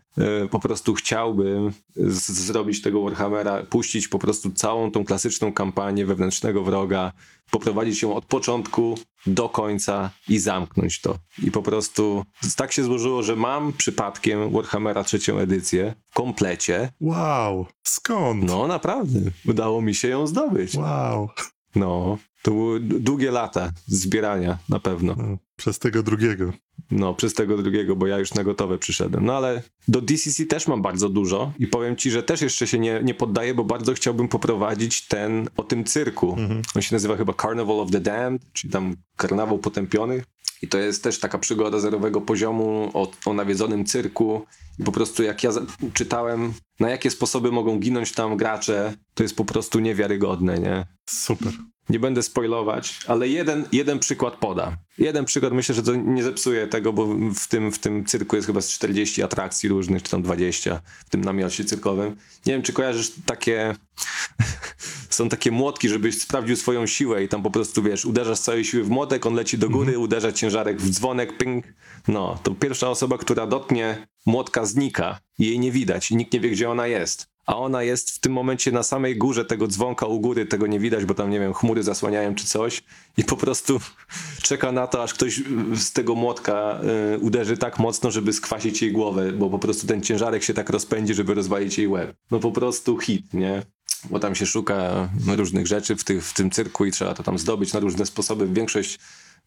y, po prostu chciałbym zrobić tego Warhammera, puścić po prostu całą tą klasyczną kampanię wewnętrznego wroga, poprowadzić ją od początku do końca i zamknąć to. I po prostu tak się złożyło, że mam przypadkiem Warhammera trzecią edycję w komplecie. Wow, skąd? No naprawdę, udało mi się ją zdobyć. Wow. No, to były długie lata zbierania na pewno. No, przez tego drugiego. No, przez tego drugiego, bo ja już na gotowe przyszedłem. No ale do DCC też mam bardzo dużo i powiem ci, że też jeszcze się nie, nie poddaję, bo bardzo chciałbym poprowadzić ten o tym cyrku. On się nazywa chyba Carnival of the Damned, czyli tam Karnawał Potępionych. I to jest też taka przygoda zerowego poziomu o, o nawiedzonym cyrku. I po prostu jak ja czytałem, na jakie sposoby mogą ginąć tam gracze, to jest po prostu niewiarygodne, nie? Super. Nie będę spoilować, ale jeden, jeden przykład podam. Jeden przykład, myślę, że to nie zepsuje tego, bo w tym, w tym cyrku jest chyba z 40 atrakcji różnych, czy tam 20 w tym namiocie cyrkowym. Nie wiem, czy kojarzysz takie... Są takie młotki, żebyś sprawdził swoją siłę i tam po prostu, wiesz, uderzasz z całej siły w młotek, on leci do góry, uderza ciężarek w dzwonek, ping. No, to pierwsza osoba, która dotknie młotka znika jej nie widać i nikt nie wie, gdzie ona jest a ona jest w tym momencie na samej górze tego dzwonka u góry, tego nie widać, bo tam, nie wiem, chmury zasłaniają czy coś i po prostu czeka na to, aż ktoś z tego młotka y, uderzy tak mocno, żeby skwasić jej głowę, bo po prostu ten ciężarek się tak rozpędzi, żeby rozwalić jej łeb. No po prostu hit, nie? Bo tam się szuka różnych rzeczy w, tych, w tym cyrku i trzeba to tam zdobyć na różne sposoby. Większość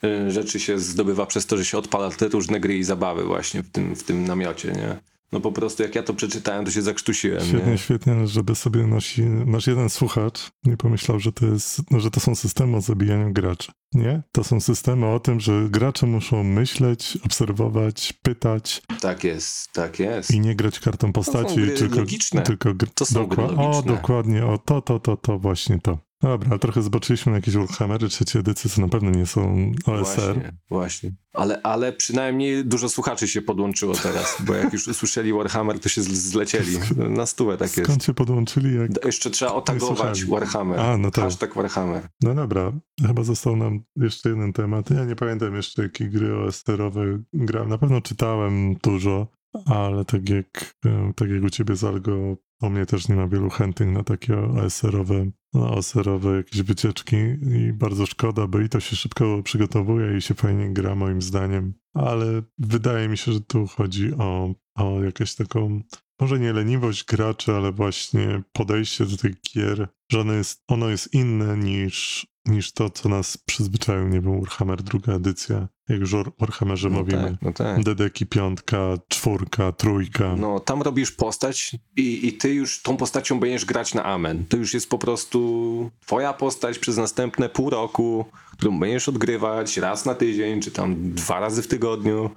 y, rzeczy się zdobywa przez to, że się odpala te różne gry i zabawy właśnie w tym, w tym namiocie, nie? No po prostu jak ja to przeczytałem, to się zakrztusiłem, Świetnie, nie? świetnie, żeby sobie nosi, nasz jeden słuchacz nie pomyślał, że to, jest, no, że to są systemy o zabijaniu graczy. Nie? To są systemy o tym, że gracze muszą myśleć, obserwować, pytać Tak jest, tak jest. i nie grać kartą postaci, gry tylko, logiczne. tylko To są gry dokła- O, logiczne. dokładnie, o to, to, to, to, właśnie to. Dobra, ale trochę zobaczyliśmy na jakieś Warhammery trzeciej edycji, co na pewno nie są OSR. Właśnie, właśnie. Ale, ale przynajmniej dużo słuchaczy się podłączyło teraz, bo jak już usłyszeli Warhammer, to się zlecieli. Na stówę tak jest. Skąd się podłączyli? Jak... Jeszcze trzeba otagować. Warhammer. A, no tak. Hashtag Warhammer. No dobra, chyba został nam jeszcze jeden temat. Ja nie pamiętam jeszcze, jakie gry OSR-owe grałem. Na pewno czytałem dużo, ale tak jak, tak jak u ciebie z Algo, o mnie też nie ma wielu chętnych na takie OSR-owe, no, OSR-owe jakieś wycieczki i bardzo szkoda, bo i to się szybko przygotowuje i się fajnie gra moim zdaniem, ale wydaje mi się, że tu chodzi o, o jakąś taką może nie leniwość graczy, ale właśnie podejście do tych gier, że ono jest, ono jest inne niż, niż to, co nas przyzwyczaił, nie wiem, Warhammer druga edycja, jak już o Warhammerze No mówimy. tak, no tak. Dedeki piątka, czwórka, trójka. No, tam robisz postać i, i ty już tą postacią będziesz grać na amen. To już jest po prostu twoja postać przez następne pół roku, którą będziesz odgrywać raz na tydzień, czy tam dwa razy w tygodniu.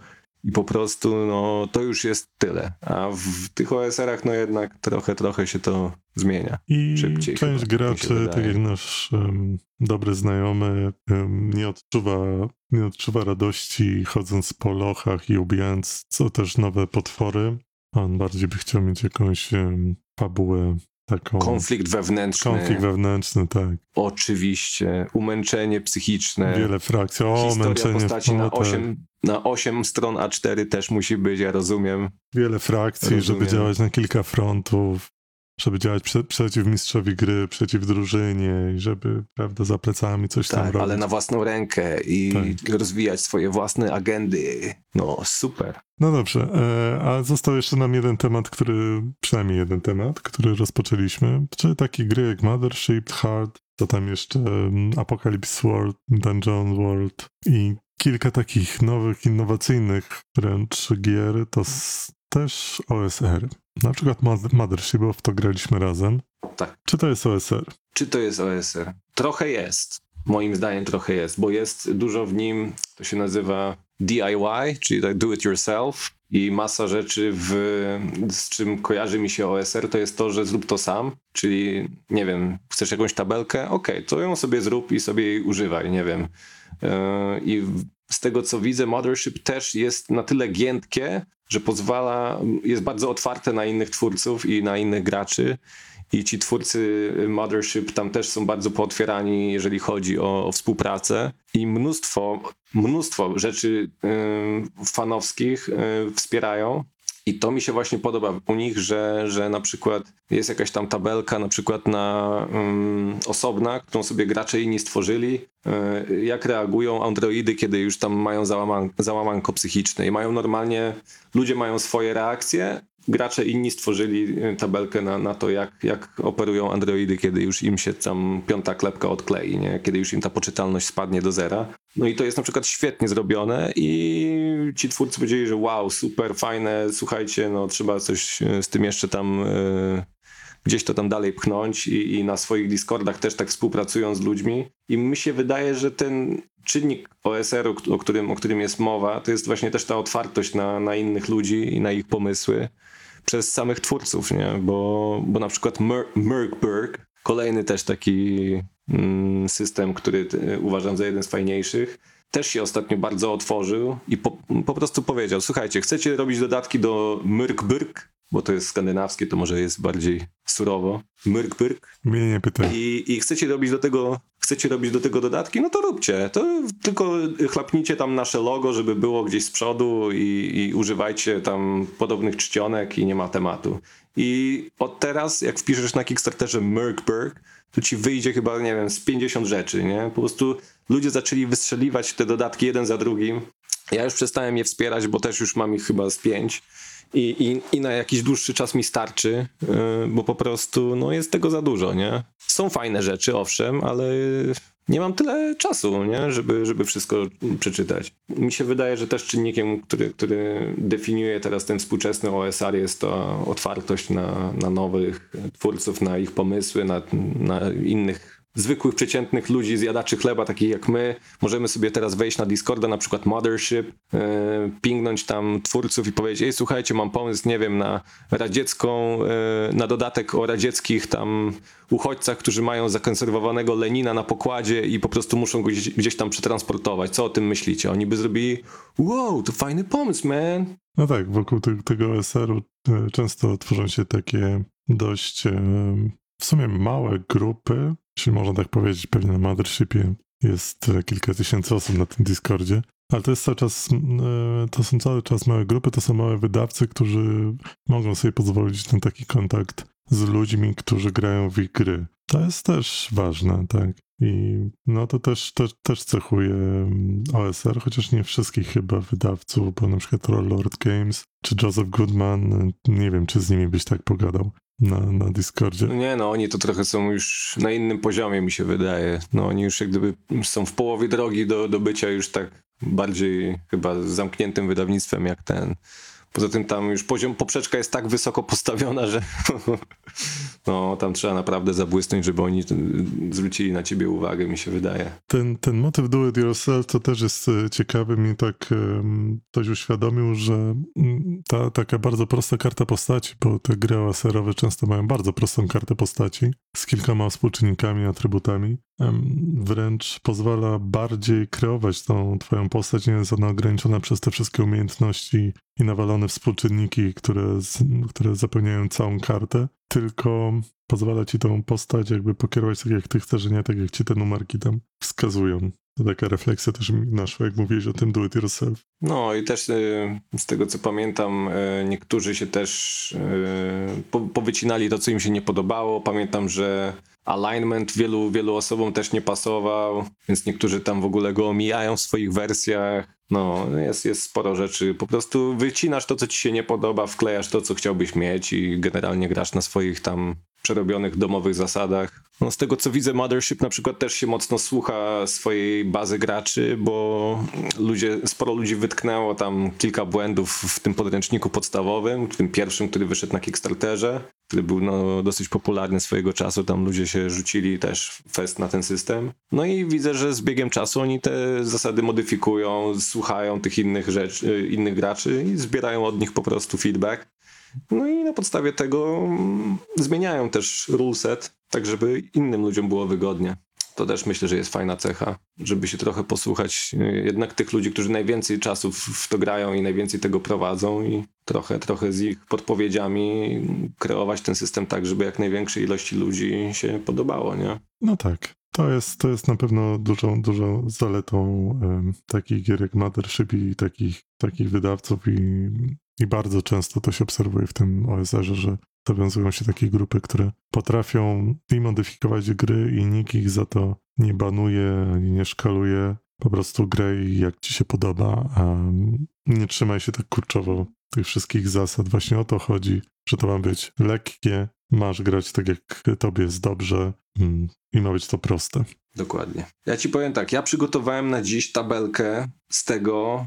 I po prostu, no, to już jest tyle. A w tych OSR-ach, no jednak trochę, trochę się to zmienia. I szybciej część chyba, graczy, tak jak nasz um, dobry znajomy, um, nie, odczuwa, nie odczuwa radości chodząc po lochach i ubijając co też nowe potwory. On bardziej by chciał mieć jakąś um, fabułę taką. Konflikt wewnętrzny, Konflikt wewnętrzny, tak. oczywiście, umęczenie psychiczne. Wiele frakcji. O, Historia męczenie postaci no na tak. 8, na 8 stron A4 też musi być, ja rozumiem. Wiele frakcji, żeby Rozumiem. działać na kilka frontów, żeby działać prze, przeciw mistrzowi gry, przeciw drużynie i żeby, prawda, za plecami coś tam Tak, robić. ale na własną rękę i Tak. rozwijać swoje własne agendy. No, super. No dobrze, e, a został jeszcze nam jeden temat, który, przynajmniej jeden temat, który rozpoczęliśmy, czyli takie gry jak Mothership, Hard, to tam jeszcze Apocalypse World, Dungeon World i kilka takich nowych, innowacyjnych wręcz gier, to też OSR. Na przykład Mother- Mothership, bo w to graliśmy razem. Tak. Czy to jest OSR? Czy to jest OSR? Trochę jest. Moim zdaniem trochę jest, bo jest dużo w nim, to się nazywa DIY, czyli tak do it yourself i masa rzeczy, w, z czym kojarzy mi się OSR, to jest to, że zrób to sam, czyli nie wiem, chcesz jakąś tabelkę, okej, to ją sobie zrób i sobie jej używaj, nie wiem. Yy, I z tego co widzę, Mothership też jest na tyle giętkie, że pozwala, jest bardzo otwarte na innych twórców i na innych graczy. I ci twórcy Mothership tam też są bardzo pootwierani, jeżeli chodzi o, o współpracę. I mnóstwo, mnóstwo rzeczy y, fanowskich y, wspierają. I to mi się właśnie podoba u nich, że, że na przykład jest jakaś tam tabelka, na przykład na um, osobna, którą sobie gracze inni stworzyli, y, jak reagują androidy, kiedy już tam mają załaman załamanko psychiczne? I mają normalnie, ludzie mają swoje reakcje, gracze inni stworzyli y, tabelkę na, na to, jak, jak operują androidy, kiedy już im się tam piąta klepka odklei, nie? kiedy już im ta poczytalność spadnie do zera. No i to jest na przykład świetnie zrobione i ci twórcy powiedzieli, że wow, super, fajne, słuchajcie, no trzeba coś y, z tym jeszcze tam y, gdzieś to tam dalej pchnąć i, i na swoich Discordach też tak współpracują z ludźmi. I mi się wydaje, że ten czynnik OSR-u, o którym, o którym jest mowa, to jest właśnie też ta otwartość na, na innych ludzi i na ich pomysły przez samych twórców, nie? Bo, bo na przykład Mer- Merkberg, kolejny też taki mm, system, który y, uważam za jeden z fajniejszych, też się ostatnio bardzo otworzył i po, po prostu powiedział, słuchajcie, chcecie robić dodatki do Myrkbyrk, bo to jest skandynawskie, to może jest bardziej surowo, Myrkbyrk, Mnie nie pytaj. i, i chcecie robić do tego chcecie robić do tego dodatki, no to róbcie. To tylko chlapnijcie tam nasze logo, żeby było gdzieś z przodu i, i używajcie tam podobnych czcionek i nie ma tematu. I od teraz, jak wpiszesz na Kickstarterze Merkberg, to ci wyjdzie chyba, nie wiem, z 50 rzeczy, nie? Po prostu ludzie zaczęli wystrzeliwać te dodatki jeden za drugim. Ja już przestałem je wspierać, bo też już mam ich chyba z pięć. I, i, I na jakiś dłuższy czas mi starczy, yy, bo po prostu no, jest tego za dużo, nie? Są fajne rzeczy, owszem, ale nie mam tyle czasu, nie? Żeby, żeby wszystko przeczytać. Mi się wydaje, że też czynnikiem, który, który definiuje teraz ten współczesny OSR jest to otwartość na, na nowych twórców, na ich pomysły, na, na innych zwykłych, przeciętnych ludzi, zjadaczy chleba, takich jak my. Możemy sobie teraz wejść na Discorda, na przykład Mothership, yy, pingnąć tam twórców i powiedzieć, ej, słuchajcie, mam pomysł, nie wiem, na radziecką, yy, na dodatek o radzieckich tam uchodźcach, którzy mają zakonserwowanego Lenina na pokładzie i po prostu muszą go gdzieś, gdzieś tam przetransportować. Co o tym myślicie? Oni by zrobili, wow, to fajny pomysł, man. No tak, wokół te, tego OSR-u e, często tworzą się takie dość e, w sumie małe grupy, jeśli można tak powiedzieć, pewnie na Mothershipie jest e, kilka tysięcy osób na tym Discordzie, ale to jest cały czas, e, to są cały czas małe grupy, to są małe wydawcy, którzy mogą sobie pozwolić na taki kontakt z ludźmi, którzy grają w ich gry. To jest też ważne, tak. I no to też, też, też cechuje mm, OSR, chociaż nie wszystkich chyba wydawców, bo na przykład Rollord Games czy Joseph Goodman, nie wiem, czy z nimi byś tak pogadał na, na Discordzie. Nie no, oni to trochę są już na innym poziomie, mi się wydaje. No oni już jak gdyby są w połowie drogi do, do bycia już tak bardziej chyba zamkniętym wydawnictwem jak ten. Poza tym tam już poziom, poprzeczka jest tak wysoko postawiona, że no tam trzeba naprawdę zabłysnąć, żeby oni zwrócili na ciebie uwagę, mi się wydaje. Ten, ten motyw do it yourself to też jest e, ciekawy. Mi tak ktoś uświadomił, że ta taka bardzo prosta karta postaci, bo te gry OSR-owe często mają bardzo prostą kartę postaci z kilkoma współczynnikami, atrybutami, wręcz pozwala bardziej kreować tą twoją postać, nie jest ona ograniczona przez te wszystkie umiejętności i nawalone współczynniki, które, które zapełniają całą kartę, tylko pozwala ci tą postać jakby pokierować tak jak ty chcesz, nie tak jak ci te numerki tam wskazują. To taka refleksja też mi naszła, jak mówiłeś o tym do it yourself. No i też y, z tego co pamiętam, y, niektórzy się też y, po, powycinali to, co im się nie podobało. Pamiętam, że alignment wielu, wielu osobom też nie pasował, więc niektórzy tam w ogóle go omijają w swoich wersjach. No, jest, jest sporo rzeczy. Po prostu wycinasz to, co ci się nie podoba, wklejasz to, co chciałbyś mieć i generalnie grasz na swoich tam przerobionych domowych zasadach. No, z tego co widzę, Mothership na przykład też się mocno słucha swojej bazy graczy, bo ludzie, sporo ludzi wytknęło tam kilka błędów w tym podręczniku podstawowym, w tym pierwszym, który wyszedł na Kickstarterze, który był no, dosyć popularny swojego czasu. Tam ludzie się rzucili też fest na ten system. No i widzę, że z biegiem czasu oni te zasady modyfikują, słuchają tych innych rzeczy, innych graczy i zbierają od nich po prostu feedback. No i na podstawie tego mm, zmieniają też ruleset, tak żeby innym ludziom było wygodnie. To też myślę, że jest fajna cecha, żeby się trochę posłuchać y, jednak tych ludzi, którzy najwięcej czasu w, to grają i najwięcej tego prowadzą i trochę, trochę z ich podpowiedziami kreować ten system tak, żeby jak największej ilości ludzi się podobało, nie? No tak. To jest, to jest na pewno dużą, dużą zaletą takich gier jak Mothership i takich, takich wydawców i, i bardzo często to się obserwuje w tym OSR-ze, że zawiązują się takie grupy, które potrafią i modyfikować gry i nikt ich za to nie banuje ani nie szkaluje. Po prostu graj jak ci się podoba, a nie trzymaj się tak kurczowo tych wszystkich zasad. Właśnie o to chodzi, że to ma być lekkie, masz grać tak jak tobie jest dobrze mm, i ma być to proste. Dokładnie. Ja ci powiem tak, ja przygotowałem na dziś tabelkę z tego,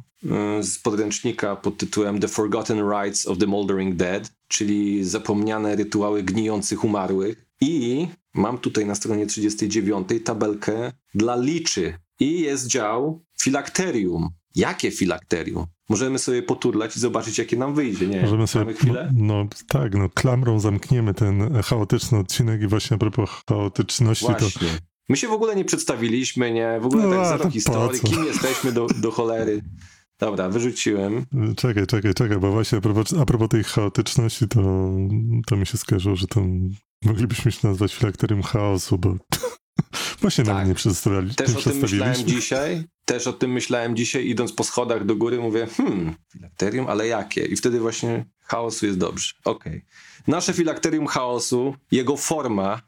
y, z podręcznika pod tytułem The Forgotten Rites of the Moldering Dead, czyli zapomniane rytuały gnijących umarłych. I mam tutaj na stronie 39 tabelkę dla liczy. I jest dział filakterium. Jakie filakterium? Możemy sobie poturlać i zobaczyć, jakie nam wyjdzie. Nie, Możemy sobie, chwilę? No, no tak, no klamrą zamkniemy ten chaotyczny odcinek i właśnie a propos chaotyczności to Właśnie. My się w ogóle nie przedstawiliśmy, nie? W ogóle No, tak zero to historii. Kim jesteśmy do, do cholery? Dobra, wyrzuciłem. Czekaj, czekaj, czekaj, bo właśnie a propos, a propos tej chaotyczności, to, to mi się skojarzyło, że to moglibyśmy się nazwać filakterium chaosu, bo właśnie Tak. nam nie, przedstawiali, Też o tym myślałem dzisiaj. Też o tym myślałem dzisiaj, idąc po schodach do góry, mówię, hmm, filakterium, ale jakie? I wtedy właśnie chaosu jest dobrze. Okej. Nasze filakterium chaosu, jego forma,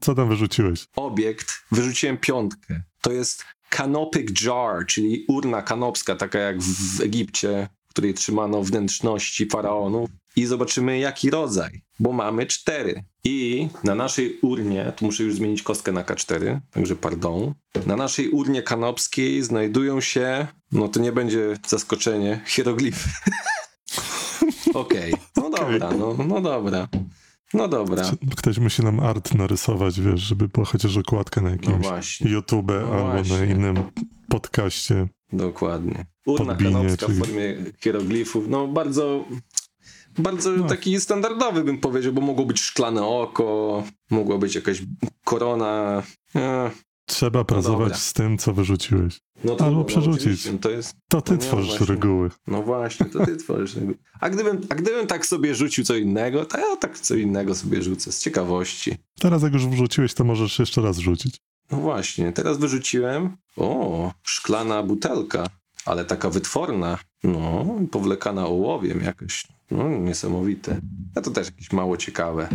Co tam wyrzuciłeś? obiekt, wyrzuciłem piątkę. To jest canopic jar, czyli urna kanopska, taka jak w Egipcie, w której trzymano wnętrzności faraonów. I zobaczymy, jaki rodzaj, bo mamy cztery. I na naszej urnie, tu muszę już zmienić kostkę na K4, także pardon. Na naszej urnie kanopskiej znajdują się, no to nie będzie zaskoczenie, hieroglify. Okej, no dobra, no, no dobra. No dobra, Ktoś musi nam art narysować, wiesz, żeby była chociaż okładka na no jakimś właśnie. YouTube No albo właśnie. na innym podcaście. Dokładnie. Urna Podbinie, kanopska czyli- w formie hieroglifów. No bardzo, bardzo No. taki standardowy bym powiedział, bo mogło być szklane oko, mogła być jakaś korona. E, Trzeba pracować dobra. z tym, co wyrzuciłeś. no to, Albo no, przerzucić. To jest, To ty No tworzysz właśnie. reguły. no właśnie, to ty tworzysz. tego. A gdybym, a gdybym tak sobie rzucił co innego, to ja tak co innego sobie rzucę, z ciekawości. Teraz jak już wrzuciłeś, to możesz jeszcze raz rzucić. No właśnie, teraz wyrzuciłem. O, szklana butelka, ale taka wytworna. No, powlekana ołowiem jakoś. No, niesamowite. A to też jakieś mało ciekawe.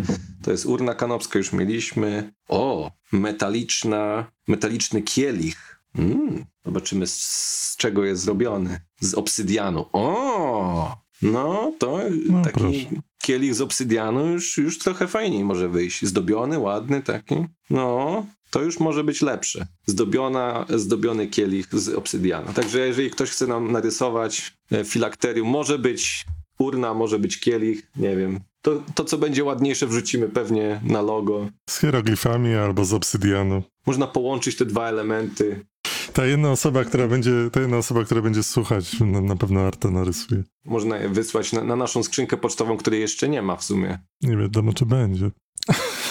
To jest urna kanopska, już mieliśmy. O, metaliczna, metaliczny kielich. Mm, zobaczymy z, z czego jest zrobiony. Z obsydianu. O, no to No, taki proszę. kielich z obsydianu już, już trochę fajniej może wyjść. Zdobiony, ładny taki. No, to już może być lepsze. Zdobiona, zdobiony kielich z obsydianu. Także jeżeli ktoś chce nam narysować e, filakterium, może być urna, może być kielich, nie wiem. To, to co będzie ładniejsze wrzucimy pewnie na logo. Z hieroglifami albo z obsydianu. Można połączyć te dwa elementy. Ta jedna osoba, która będzie, ta jedna osoba, która będzie słuchać, na, na pewno artę narysuje. Można je wysłać na, na naszą skrzynkę pocztową, której jeszcze nie ma w sumie. Nie wiadomo, czy będzie.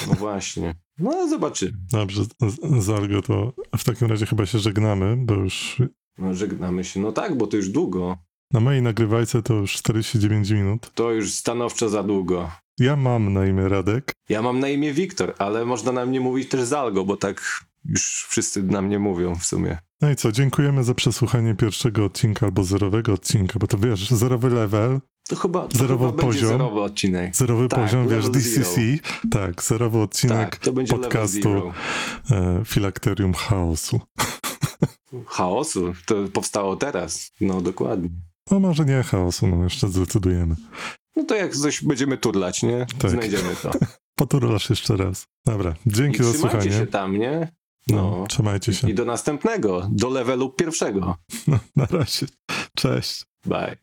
No właśnie. No zobaczymy. Dobrze, Zargo, to w takim razie chyba się żegnamy, bo już No, żegnamy się. No tak, bo to już długo. na mojej nagrywajce to już 49 minut. To już stanowczo za długo. Ja mam na imię Radek. Ja mam na imię Wiktor, ale można na mnie mówić też Zalgo, bo tak już wszyscy na mnie mówią w sumie. No i co, dziękujemy za przesłuchanie pierwszego odcinka albo zerowego odcinka, bo to wiesz, zerowy level, To chyba, to Zerowy chyba będzie poziom. zerowy odcinek. zerowy Tak, poziom, wiesz, DCC. Tak, zerowy odcinek Tak, będzie podcastu zero. e, Filakterium Chaosu. Chaosu, to powstało teraz. No dokładnie. No może nie chaosu, no jeszcze zdecydujemy. No to jak coś będziemy turlać, nie? Tak. Znajdziemy to. Poturlasz jeszcze raz. Dobra, I dzięki za trzymajcie słuchanie. się tam, nie? No, No. trzymajcie się. I do następnego, do levelu pierwszego. No, na razie. Cześć. Bye.